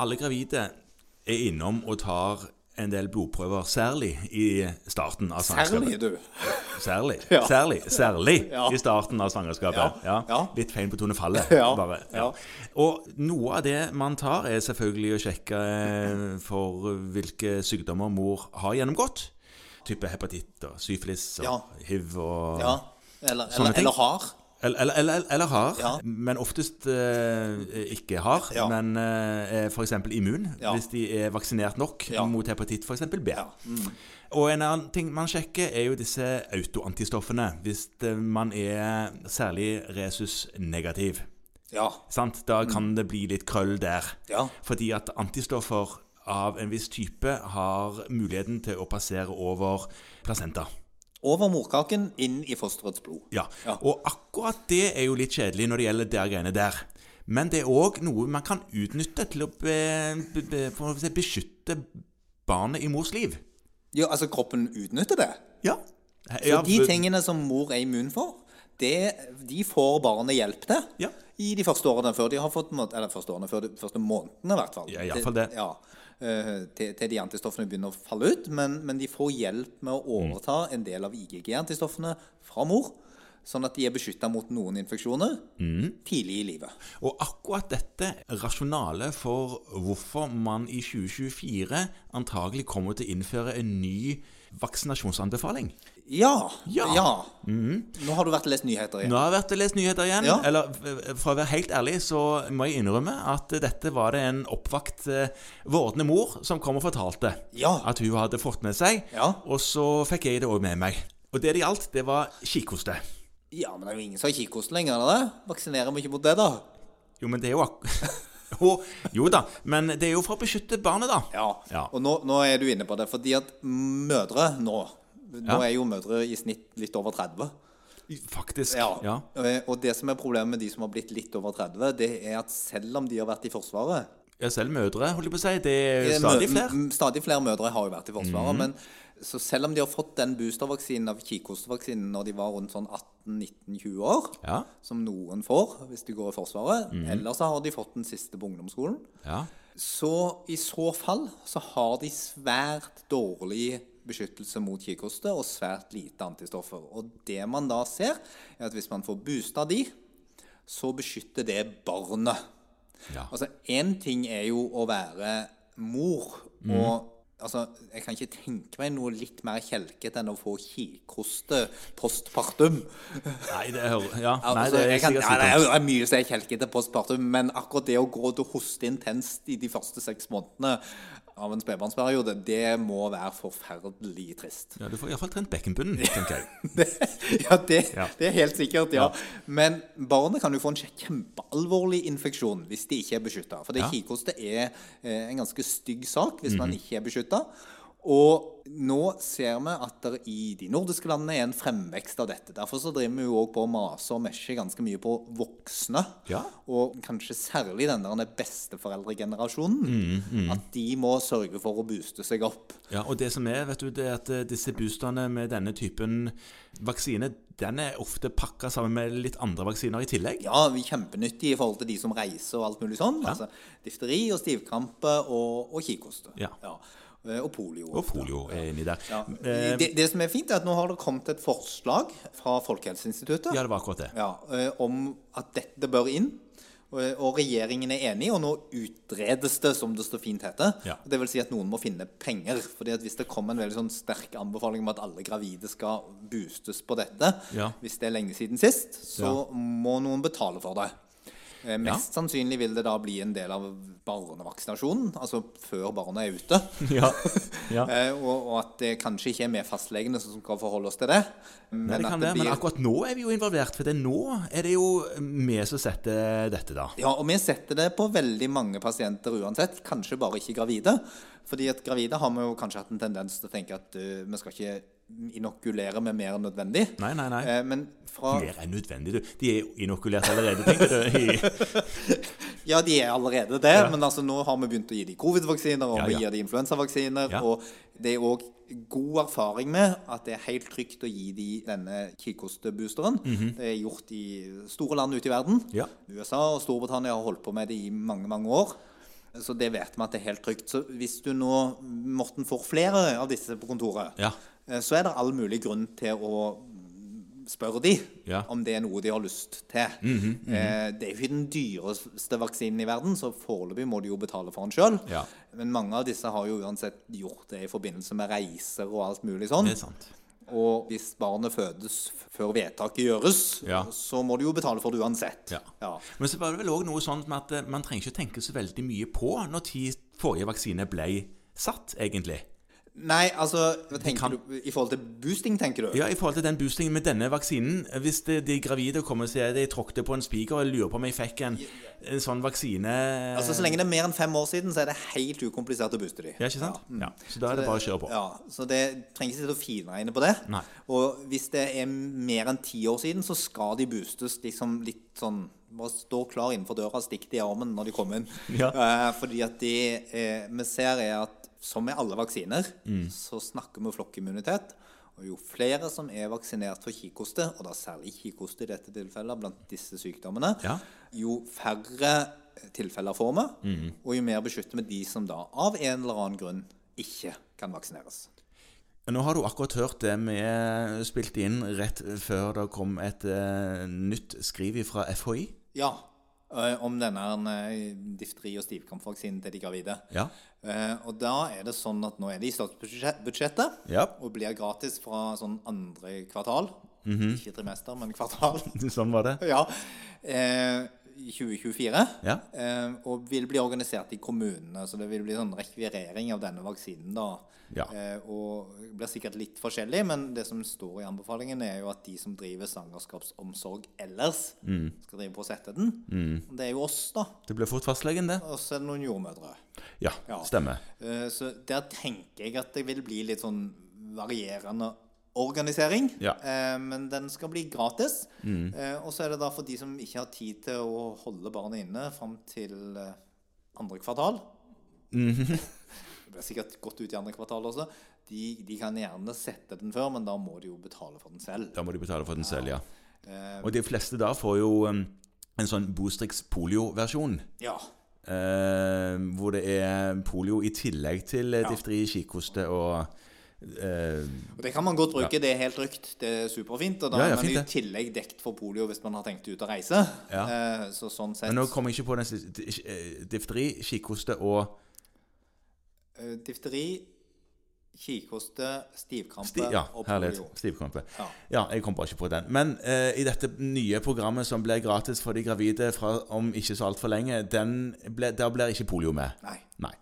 Alle gravide er innom og tar en del blodprøver, særlig i starten av svangerskapet. Særlig, du. Særlig. Ja. Særlig, særlig Ja. i starten av svangerskapet. Ja. Litt feil på tonefallet, bare. Ja. Og noe av det man tar, er selvfølgelig å sjekke eh, for hvilke sykdommer mor har gjennomgått. Type hepatitt og syfilis og hiv og Ja. Eller, Sånne eller, ting. eller har. Eller, eller, eller, har, Ja. men oftest eh, ikke har. Ja. Men eh, f.eks. immun, Ja. hvis de er vaksinert nok mot hepatitt, f.eks. B. Ja. Mm. Og en annen ting man sjekker, er jo disse autoantistoffene. Hvis eh, man er særlig resus-negativ. Ja. Sant? Da kan det bli litt krøll der. Ja. Fordi at antistoffer av en viss type har muligheten til å passere over placenta. Over morkaken, inn i fosterets blod. Ja. Ja. Og akkurat det er jo litt kjedelig når det gjelder de greiene der. Men det er òg noe man kan utnytte til å be, be, be, si, beskytte barnet i mors liv. Ja, altså kroppen utnytter det. Ja. Så de tingene som mor er immun for, det, de får barnet hjelp til Ja. I de første årene før de har fått Eller første årene før de første månedene, i hvert fall. Ja, i hvert fall det. Ja, eh, til, til de antistoffene begynner å falle ut. Men, men de får hjelp med å overta Mm. en del av IGG-antistoffene fra mor. Sånn at de er beskytta mot noen infeksjoner Mm. tidlig i livet. Og akkurat dette rasjonalet for hvorfor man i 2024 antagelig kommer til å innføre en ny vaksinasjonsanbefaling. Ja. Ja. Nå har du vært og lest nyheter igjen. Nå har jeg vært og lest nyheter igjen. Ja. Eller eh, for å være helt ærlig, så må jeg innrømme at dette var det en oppvakt eh, vordende mor som kom og fortalte Ja. at hun hadde fått med seg. Ja. Og så fikk jeg det òg med meg. Og det det gjaldt, det var kikhoste. Ja, men det er jo ingen som har kikhoste lenger, er det? Vaksinerer vi ikke mot det, da? Jo, men det er jo ak... jo, jo da, men det er jo for å beskytte barnet, da. Ja. Ja. Og nå, nå er du inne på det, fordi at mødre nå Nå Ja. er jo mødre i snitt litt over 30. Faktisk. Ja. Ja. Eh, Og det som er problemet med de som har blitt litt over 30, det er at selv om de har vært i Forsvaret Ja, selv mødre, holdt jeg på å si. Det er eh, stadig flere. Stadig flere mødre har jo vært i Forsvaret. men så selv om de har fått den boostervaksinen av kikhostevaksinen når de var rundt sånn 18-19-20 år, Ja. som noen får hvis de går i Forsvaret, mm. eller så har de fått den siste på ungdomsskolen, ja. Så i så fall så har de svært dårlig beskyttelse mot kikhoste og svært lite antistoffer. Og det man da ser, er at hvis man får boosta de, så beskytter det barnet. Ja. Altså, én ting er jo å være mor og Altså, Jeg kan ikke tenke meg noe litt mer kjelket enn å få kikhoste postpartum. Nei, det er, Ja, nei, Altså, det er jeg kan, ja, det er mye som er kjelkete postpartum, men akkurat det å gå og hoste intenst i de første seks månedene av en spedbarnsperiode, det må være forferdelig trist. Ja, du får iallfall trent bekkenbunnen, tenker jeg. Det, ja, det, Ja. det er helt sikkert, ja. Men barnet kan jo få en kjempealvorlig infeksjon hvis de ikke er beskytta. For det Ja. Kikhoste er eh, en ganske stygg sak hvis man ikke er beskytta. Og nå ser vi at det i de nordiske landene er en fremvekst av dette. Derfor så driver vi jo også på å mase og mesje ganske mye på voksne. Ja. Og kanskje særlig den der besteforeldregenerasjonen. Mhm, At de må sørge for å booste seg opp. Ja, og det som er, vet du, det er at eh, disse boosterne med denne typen vaksine, den er ofte pakka sammen med litt andre vaksiner i tillegg. Ja, vi kjempenyttige i forhold til de som reiser og alt mulig sånn. Altså, difteri og stivkrampe og, og kikhoste. Ja. Eh, Og polio. Og polio er inni der. Ja. Eh, Det, det som er fint, er at nå har det kommet et forslag fra Folkehelseinstituttet ja, det var akkurat det. ja, eh, om at dette bør inn. Og regjeringen er enig, og nå utredes det, som det så fint heter. Ja. Det vil si at noen må finne penger. fordi at hvis det kommer en veldig sånn sterk anbefaling om at alle gravide skal boostes på dette, Ja. hvis det er lenge siden sist, så må noen betale for det. Eh, Mest sannsynlig vil det da bli en del av barnevaksinasjonen, altså før barna er ute. Ja. ja. Eh, og, og at det kanskje ikke er vi fastlegene som skal forholde oss til det. Nei, det det, men blir- akkurat nå er vi jo involvert, for det nå er det jo vi som setter dette, da. Ja, og vi setter det på veldig mange pasienter uansett, kanskje bare ikke gravide. Fordi at gravide har vi jo kanskje hatt en tendens til å tenke at uh, vi skal ikke inokulere med mer enn nødvendig. Nei, nei, nei. Eh, men fra Mer enn nødvendig, du. De er inokulert allerede, tenker du. Ja, de er allerede det, men altså nå har vi begynt å gi dem covid-vaksiner, og Ja, vi gir dem influensavaksiner. Ja. Og det er òg god erfaring med at det er helt trygt å gi dem denne kikosteboosteren. Det er gjort i store land ute i verden. Ja. USA og Storbritannia har holdt på med det i mange, mange år. Så det vet vi at det er helt trygt. Så hvis du nå, Morten, får flere av disse på kontoret, Ja. Eh, så er det all mulig grunn til å spørre de Ja. om det er noe de har lyst til. Eh, Det er jo ikke den dyreste vaksinen i verden, så foreløpig må de jo betale for den sjøl. Ja. Men mange av disse har jo uansett gjort det i forbindelse med reiser og alt mulig sånn. Det er sant. Og hvis barnet fødes før vedtaket gjøres, Ja. så må du jo betale for det uansett. Men så var det vel òg noe sånn med at eh, man trenger ikke tenke så veldig mye på når tid forrige vaksine ble satt, egentlig. Nei, altså kan- du, I forhold til boosting, tenker du? Ja, i forhold til den boostingen med denne vaksinen Hvis det, de gravide kommer og sier at jeg tråkket på en spiker og jeg lurer på om jeg fikk en, en sånn vaksine Altså Så lenge det er mer enn fem år siden, så er det helt ukomplisert å booste de. Ja, ikke sant? Ja, Så da er det bare å kjøre på. Ja, Så det trenger ikke sitte og finregne på det. Nei. Og hvis det er mer enn ti år siden, så skal de boostes liksom litt sånn Bare stå klar innenfor døra, stikk de i armen når de kommer inn. Ja. Eh, fordi at de, eh, vi ser, er at som med alle vaksiner, Mm. så snakker vi flokkimmunitet. Og jo flere som er vaksinert for kikhoste, og da særlig kikhoste i dette tilfellet, blant disse sykdommene, Ja. jo færre tilfeller får vi, Mm. og jo mer beskytter vi de som da av en eller annen grunn ikke kan vaksineres. Nå har du akkurat hørt det vi spilte inn rett før det kom et uh, nytt skriv fra FHI. Ja, om denne eh, difteri- og stivkrampvaksinen til de gravide. Ja. Eh, og da er det sånn at nå er det i statsbudsjettet, Ja. og blir gratis fra sånn andre kvartal. Mhm. Ikke trimester, men kvartal. Sånn var det. ja. Eh, i 2024. Ja. Eh, og vil bli organisert i kommunene, så det vil bli sånn rekvirering av denne vaksinen. da. Ja. Eh, og blir sikkert litt forskjellig, men det som står i anbefalingen, er jo at de som driver svangerskapsomsorg ellers, Mm. skal drive på å sette den. Mm. Det er jo oss, da. Det blir fort fastlegen, det. Og så er det noen jordmødre. Ja, Ja. stemmer. Eh, så der tenker jeg at det vil bli litt sånn varierende organisering. Ja. Eh, men den skal bli gratis. Eh, og så er det da for de som ikke har tid til å holde barnet inne fram til eh, andre kvartal. Det blir sikkert godt ut i andre kvartal også. De, de kan gjerne sette den før, men da må de jo betale for den selv. Da må de betale for den selv, ja. Eh, Og de fleste da får jo um, en sånn Boostrix polio-versjon. ja. Eh, hvor det er polio i tillegg til eh, Ja. difteri, kikhoste og eh, Og det kan man godt bruke. Det er helt trygt. Det er superfint. Og da Ja, ja, er man i tillegg dekt for polio hvis man har tenkt ut å reise. Ja. Eh, så sånn sett Men nå kommer jeg ikke på den eh, Difteri, kikhoste og Eh, Difteri, kikhoste, stivkrampe sti, Ja, og herlighet. Stivkrampe. Ja. Ja, jeg kom bare ikke på den. Men eh, i dette nye programmet som ble gratis for de gravide fra, om ikke så altfor lenge, den ble, der blir ikke polio med. Nei,